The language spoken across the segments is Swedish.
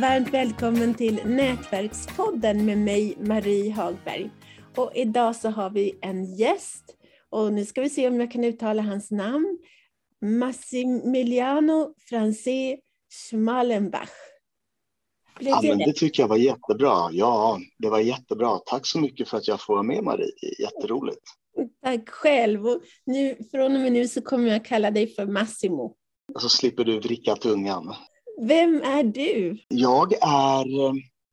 varmt välkommen till Nätverkspodden med mig Marie Hagberg. Och idag så har vi en gäst och nu ska vi se om jag kan uttala hans namn. Massimiliano Francé Schmalenbach. Ja, men det tycker jag var jättebra. Ja, det var jättebra. Tack så mycket för att jag får vara med Marie. Jätteroligt. Tack själv. Och nu, från och med nu så kommer jag kalla dig för Massimo. Och så slipper du vricka tungan. Vem är du? Jag är eh,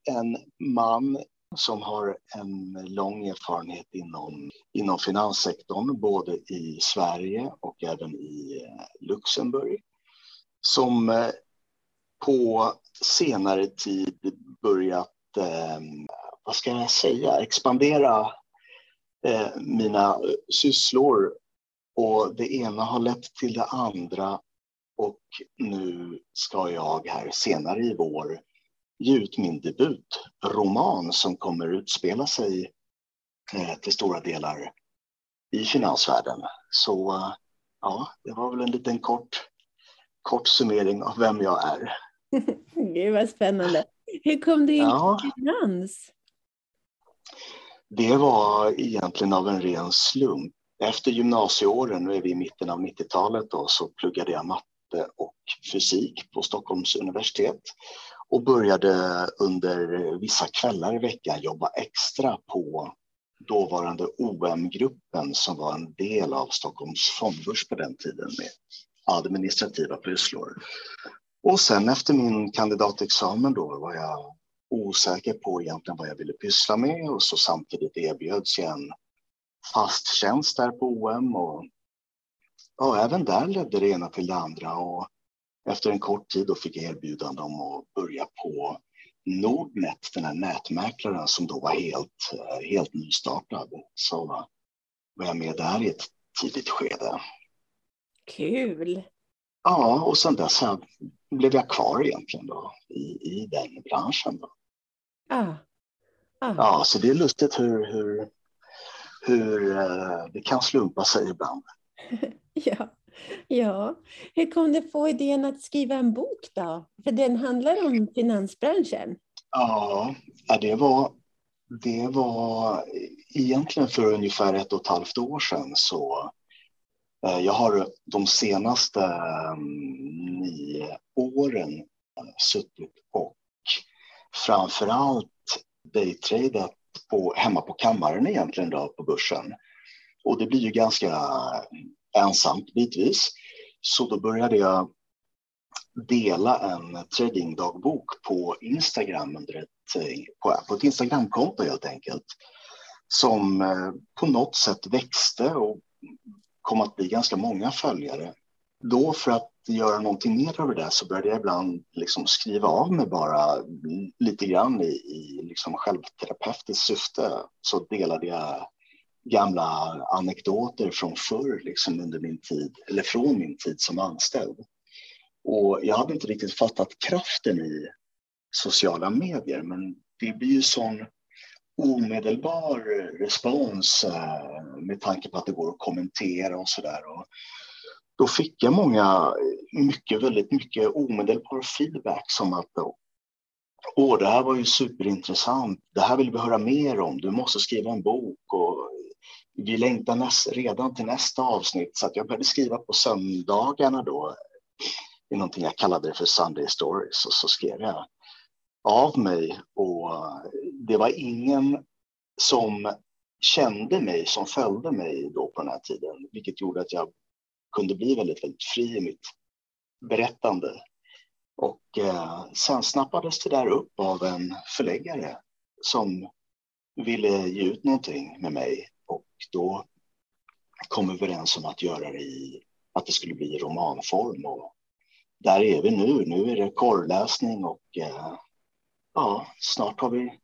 en man som har en lång erfarenhet inom, inom finanssektorn, både i Sverige och även i eh, Luxemburg. Som eh, på senare tid börjat, vad ska jag säga, expandera mina sysslor och det ena har lett till det andra och nu ska jag här senare i vår ge ut min debutroman som kommer utspela sig eh, till stora delar i finansvärlden. Så eh, ja, det var väl en liten kort, kort summering av vem jag är. Gud vad spännande. Hur kom du in ja. i finans? Det var egentligen av en ren slump. Efter gymnasieåren, nu är vi i mitten av 90-talet, då, så pluggade jag matte matte och fysik på Stockholms universitet och började under vissa kvällar i veckan jobba extra på dåvarande OM-gruppen som var en del av Stockholms fondbörs på den tiden med administrativa pysslor. Och sen efter min kandidatexamen då var jag osäker på egentligen vad jag ville pyssla med och så samtidigt erbjöds jag en fast tjänst där på OM och ja, även där ledde det ena till det andra och efter en kort tid då fick jag erbjudande om att börja på Nordnet, den här nätmäklaren som då var helt, helt nystartad. Så var jag med där i ett tidigt skede. Kul! Ja, och sen dess blev jag kvar egentligen då i, i den branschen. Då. Ah. Ah. Ja, så det är lustigt hur, hur, hur eh, det kan slumpa sig ibland. Ja. ja, hur kom du på idén att skriva en bok då? För den handlar om finansbranschen. Ja, det var, det var egentligen för ungefär ett och ett halvt år sedan så eh, jag har de senaste mm, nio åren eh, suttit och framför allt daytradat på, hemma på kammaren egentligen då, på börsen. Och det blir ju ganska ensamt bitvis. Så då började jag dela en tradingdagbok på Instagram under ett, på, på ett Instagramkonto helt enkelt. Som eh, på något sätt växte och kom att bli ganska många följare. Då för att göra någonting mer över det så började jag ibland liksom skriva av mig bara lite grann i, i liksom självterapeutiskt syfte. Så delade jag gamla anekdoter från förr, liksom under min tid, eller från min tid som anställd. Och jag hade inte riktigt fattat kraften i sociala medier, men det blir ju sån omedelbar respons eh, med tanke på att det går att kommentera och så där. Då fick jag många, mycket, väldigt mycket omedelbar feedback som att Åh, det här var ju superintressant. Det här vill vi höra mer om. Du måste skriva en bok och vi längtar näst, redan till nästa avsnitt så att jag började skriva på söndagarna då i någonting jag kallade det för Sunday Stories och så skrev jag av mig och det var ingen som kände mig som följde mig då på den här tiden, vilket gjorde att jag kunde bli väldigt, väldigt fri i mitt berättande. Och eh, sen snappades det där upp av en förläggare som ville ge ut någonting med mig och då kom vi överens om att göra det i att det skulle bli romanform och där är vi nu. Nu är det korrläsning och eh, ja, snart har vi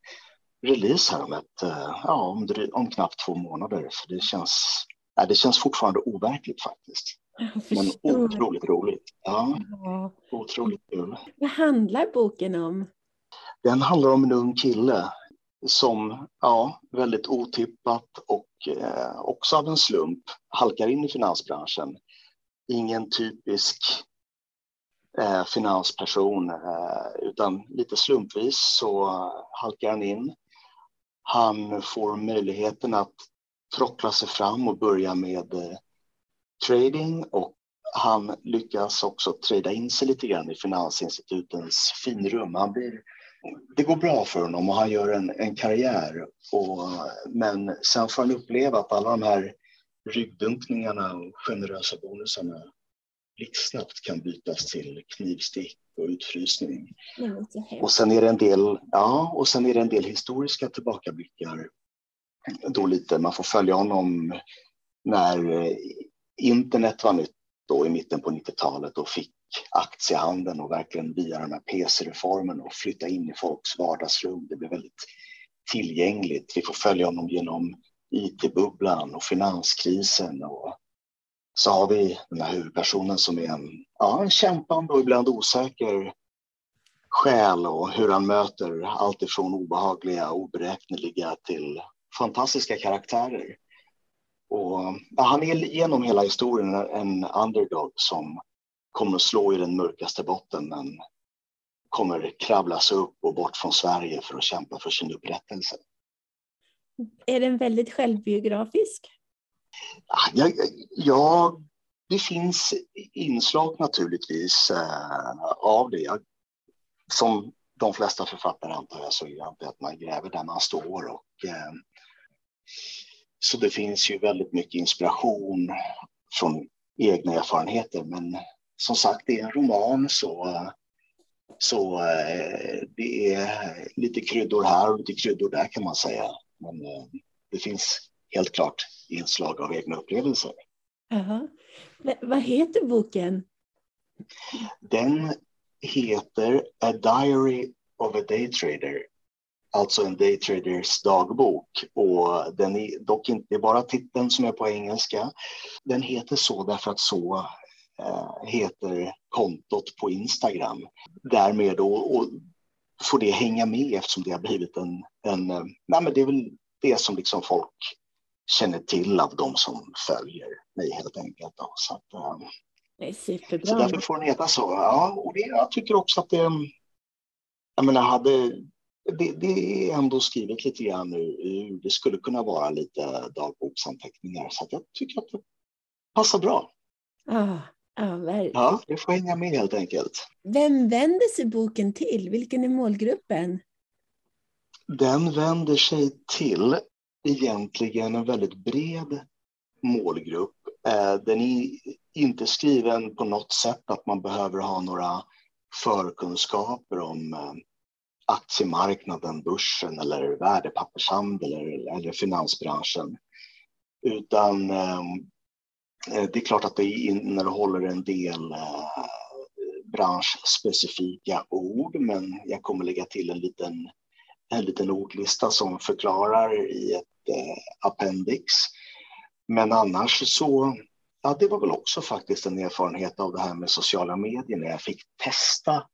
release här om, ett, eh, ja, om, om knappt två månader. Så det känns, ja, det känns fortfarande overkligt faktiskt. Men otroligt roligt. Ja, ja. Otroligt kul. Vad handlar boken om? Den handlar om en ung kille som ja, väldigt otippat och eh, också av en slump halkar in i finansbranschen. Ingen typisk eh, finansperson, eh, utan lite slumpvis så halkar han in. Han får möjligheten att trockla sig fram och börja med eh, trading och han lyckas också trada in sig lite grann i finansinstitutens finrum. Han blir, det går bra för honom och han gör en, en karriär. Och, men sen får han uppleva att alla de här ryggdunkningarna och generösa bonusarna blixtsnabbt kan bytas till knivstick och utfrysning. Och sen är det en del, ja, och sen är det en del historiska tillbakablickar. Då lite, man får följa honom när internet var nytt då i mitten på 90-talet och fick aktiehandeln och verkligen via den här PC-reformen och flytta in i folks vardagsrum. Det blir väldigt tillgängligt. Vi får följa honom genom IT-bubblan och finanskrisen och så har vi den här huvudpersonen som är en, ja, en kämpande och ibland osäker själ och hur han möter allt ifrån obehagliga, oberäkneliga till fantastiska karaktärer. Och, ja, han är genom hela historien en underdog som kommer slå i den mörkaste botten men kommer kravla sig upp och bort från Sverige för att kämpa för sin upprättelse. Är den väldigt självbiografisk? Ja, ja, det finns inslag naturligtvis äh, av det. Jag, som de flesta författare antar jag så är det att man gräver där man står. Och, äh, så det finns ju väldigt mycket inspiration från egna erfarenheter. Men som sagt, det är en roman så, så äh, det är lite kryddor här och lite kryddor där kan man säga. Men det finns helt klart inslag av egna upplevelser. Aha. Vad heter boken? Den heter A Diary of a Daytrader, alltså en daytraders dagbok. Och den är dock inte bara titeln som är på engelska. Den heter så därför att så heter kontot på Instagram. Därmed då, och får det hänga med eftersom det har blivit en, en nej men det är väl det som liksom folk känner till av de som följer mig helt enkelt. Då. Så, att, um, det är superbra. Så därför får den heta så. Ja, och det, jag tycker också att det, jag menar, hade, det, det är ändå skrivet lite grann nu. Det skulle kunna vara lite dagboksanteckningar så jag tycker att det passar bra. Ah, ah, ja, det får hänga med helt enkelt. Vem vänder sig boken till? Vilken är målgruppen? Den vänder sig till egentligen en väldigt bred målgrupp. Eh, den är inte skriven på något sätt att man behöver ha några förkunskaper om eh, aktiemarknaden, börsen eller värdepappershandel eller, eller finansbranschen. Utan eh, Eh, det är klart att det innehåller en del eh, branschspecifika ord, men jag kommer lägga till en liten, en liten ordlista som förklarar i ett eh, appendix. Men annars så, ja det var väl också faktiskt en erfarenhet av det här med sociala medier när jag fick testa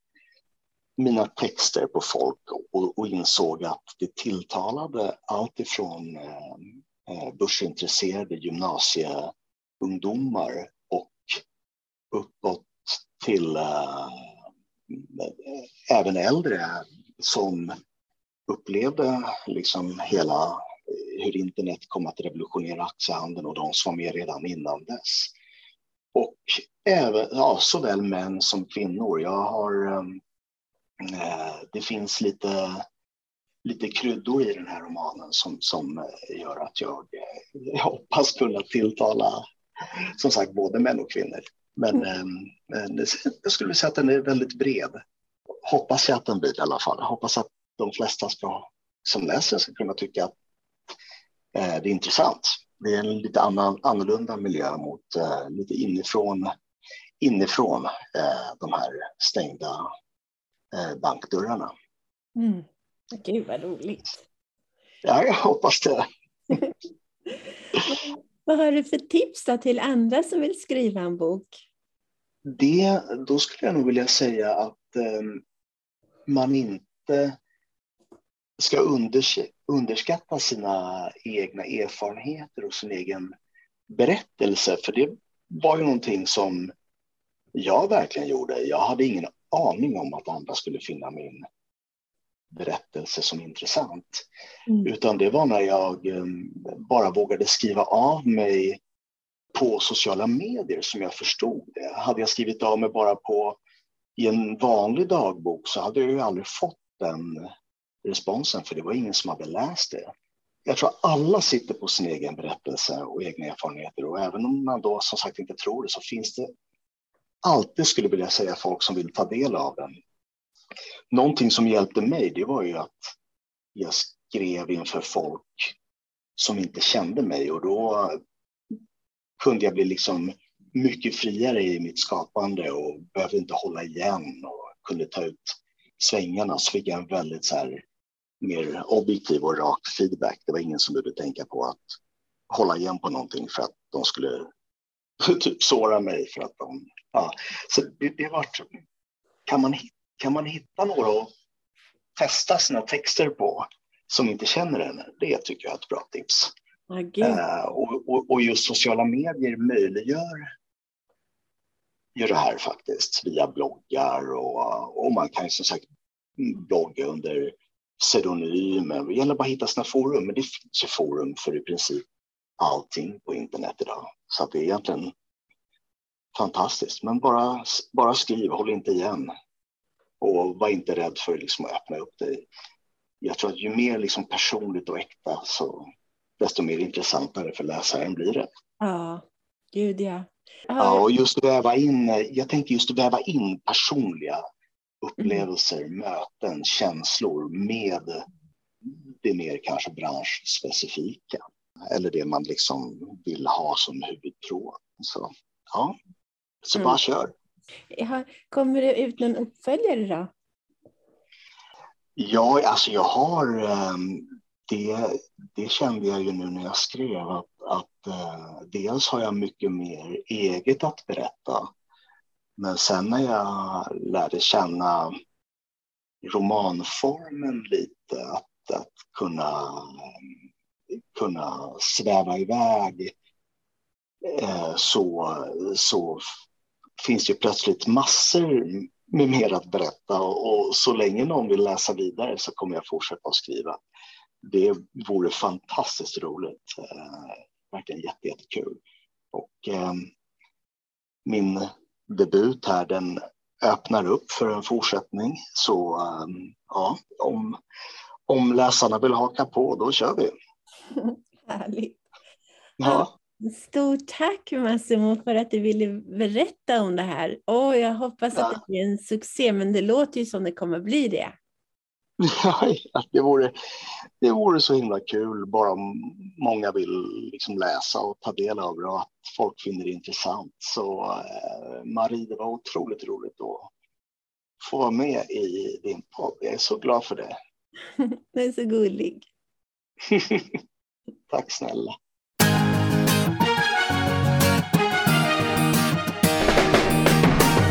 mina texter på folk och, och insåg att det tilltalade allt ifrån eh, börsintresserade gymnasie ungdomar och uppåt till äh, även äldre som upplevde liksom hela hur internet kom att revolutionera aktiehandeln och de som var med redan innan dess. Och även, ja, såväl män som kvinnor. Jag har, äh, det finns lite, lite kryddor i den här romanen som, som gör att jag, jag hoppas kunna tilltala som sagt både män och kvinnor. Men eh, jag skulle säga att den är väldigt bred. Hoppas jag att den blir i alla fall. Hoppas att de flesta ska, som läser ska kunna tycka att Eh, det är intressant. Det är en lite annan, annorlunda miljö mot eh, lite inifrån, inifrån eh, de här stängda bankdörrarna. Mm. Gud vad roligt. Ja, jag hoppas det. vad har du för tips till andra som vill skriva en bok? Det, då skulle jag nog vilja säga att eh, man inte ska underskatta sina egna erfarenheter och sin egen berättelse. För det var ju någonting som jag verkligen gjorde. Jag hade ingen aning om att andra skulle finna min berättelse som intressant. Mm. Utan det var när jag eh, bara vågade skriva av mig på sociala medier som jag förstod det. Hade jag skrivit av mig bara på i en vanlig dagbok så hade jag ju aldrig fått den responsen för det var ingen som hade läst det. Jag tror alla sitter på sin egen berättelse och egna erfarenheter och även om man då som sagt inte tror det så finns det alltid skulle vilja säga folk som vill ta del av den. Någonting som hjälpte mig det var ju att jag skrev inför folk som inte kände mig och då kunde jag bli liksom mycket friare i mitt skapande och behövde inte hålla igen och kunde ta ut svängarna så fick jag en väldigt så här mer objektiv och rak feedback. Det var ingen som behövde tänka på att hålla igen på någonting för att de skulle typ såra mig för att de... Ja. Så det, det var... Kan man, kan man hitta några och testa sina texter på som inte känner en, det tycker jag är ett bra tips. Uh, och, och, och, just sociala medier möjliggör ju det här faktiskt via bloggar och, och man kan som sagt blogga under pseudonymer. Det gäller bara att hitta sina forum, men det finns ju forum för i princip allting på internet idag. Så att det är egentligen fantastiskt. Men bara, bara skriv, håll inte igen. Och var inte rädd för liksom att öppna upp dig. Jag tror att ju mer liksom personligt och äkta så desto mer intressantare för läsaren blir det. Ja, gud ja. Ja, och just väva in, jag tänker just väva in personliga upplevelser, mm. möten, känslor med det mer kanske branschspecifika eller det man liksom vill ha som huvudtråd. Så ja, så mm. bara kör. Kommer det ut någon uppföljare då? Ja, alltså jag har ehm, det, det kände jag ju nu när jag skrev att, att eh, dels har jag mycket mer eget att berätta men sen när jag lärde känna romanformen lite, att, att kunna, kunna sväva iväg, eh, så, så finns det plötsligt massor med mer att berätta och, så länge någon vill läsa vidare så kommer jag fortsätta att skriva. Det vore fantastiskt roligt, eh, verkligen jättekul. Och eh, min debut här, den öppnar upp för en fortsättning. Så um, ja, om, om läsarna vill haka på, då kör vi. Härligt. Ja. Stort tack Massimo för att du ville berätta om det här. Oh, jag hoppas ja. att det blir en succé, men det låter ju som det kommer bli det. Ja, det, vore, det vore så himla kul bara om många vill liksom läsa och ta del av det och att folk finner det intressant. Så eh, Marie, det var otroligt roligt att få vara med i din podd. Jag är så glad för det. du är så gullig. Tack snälla.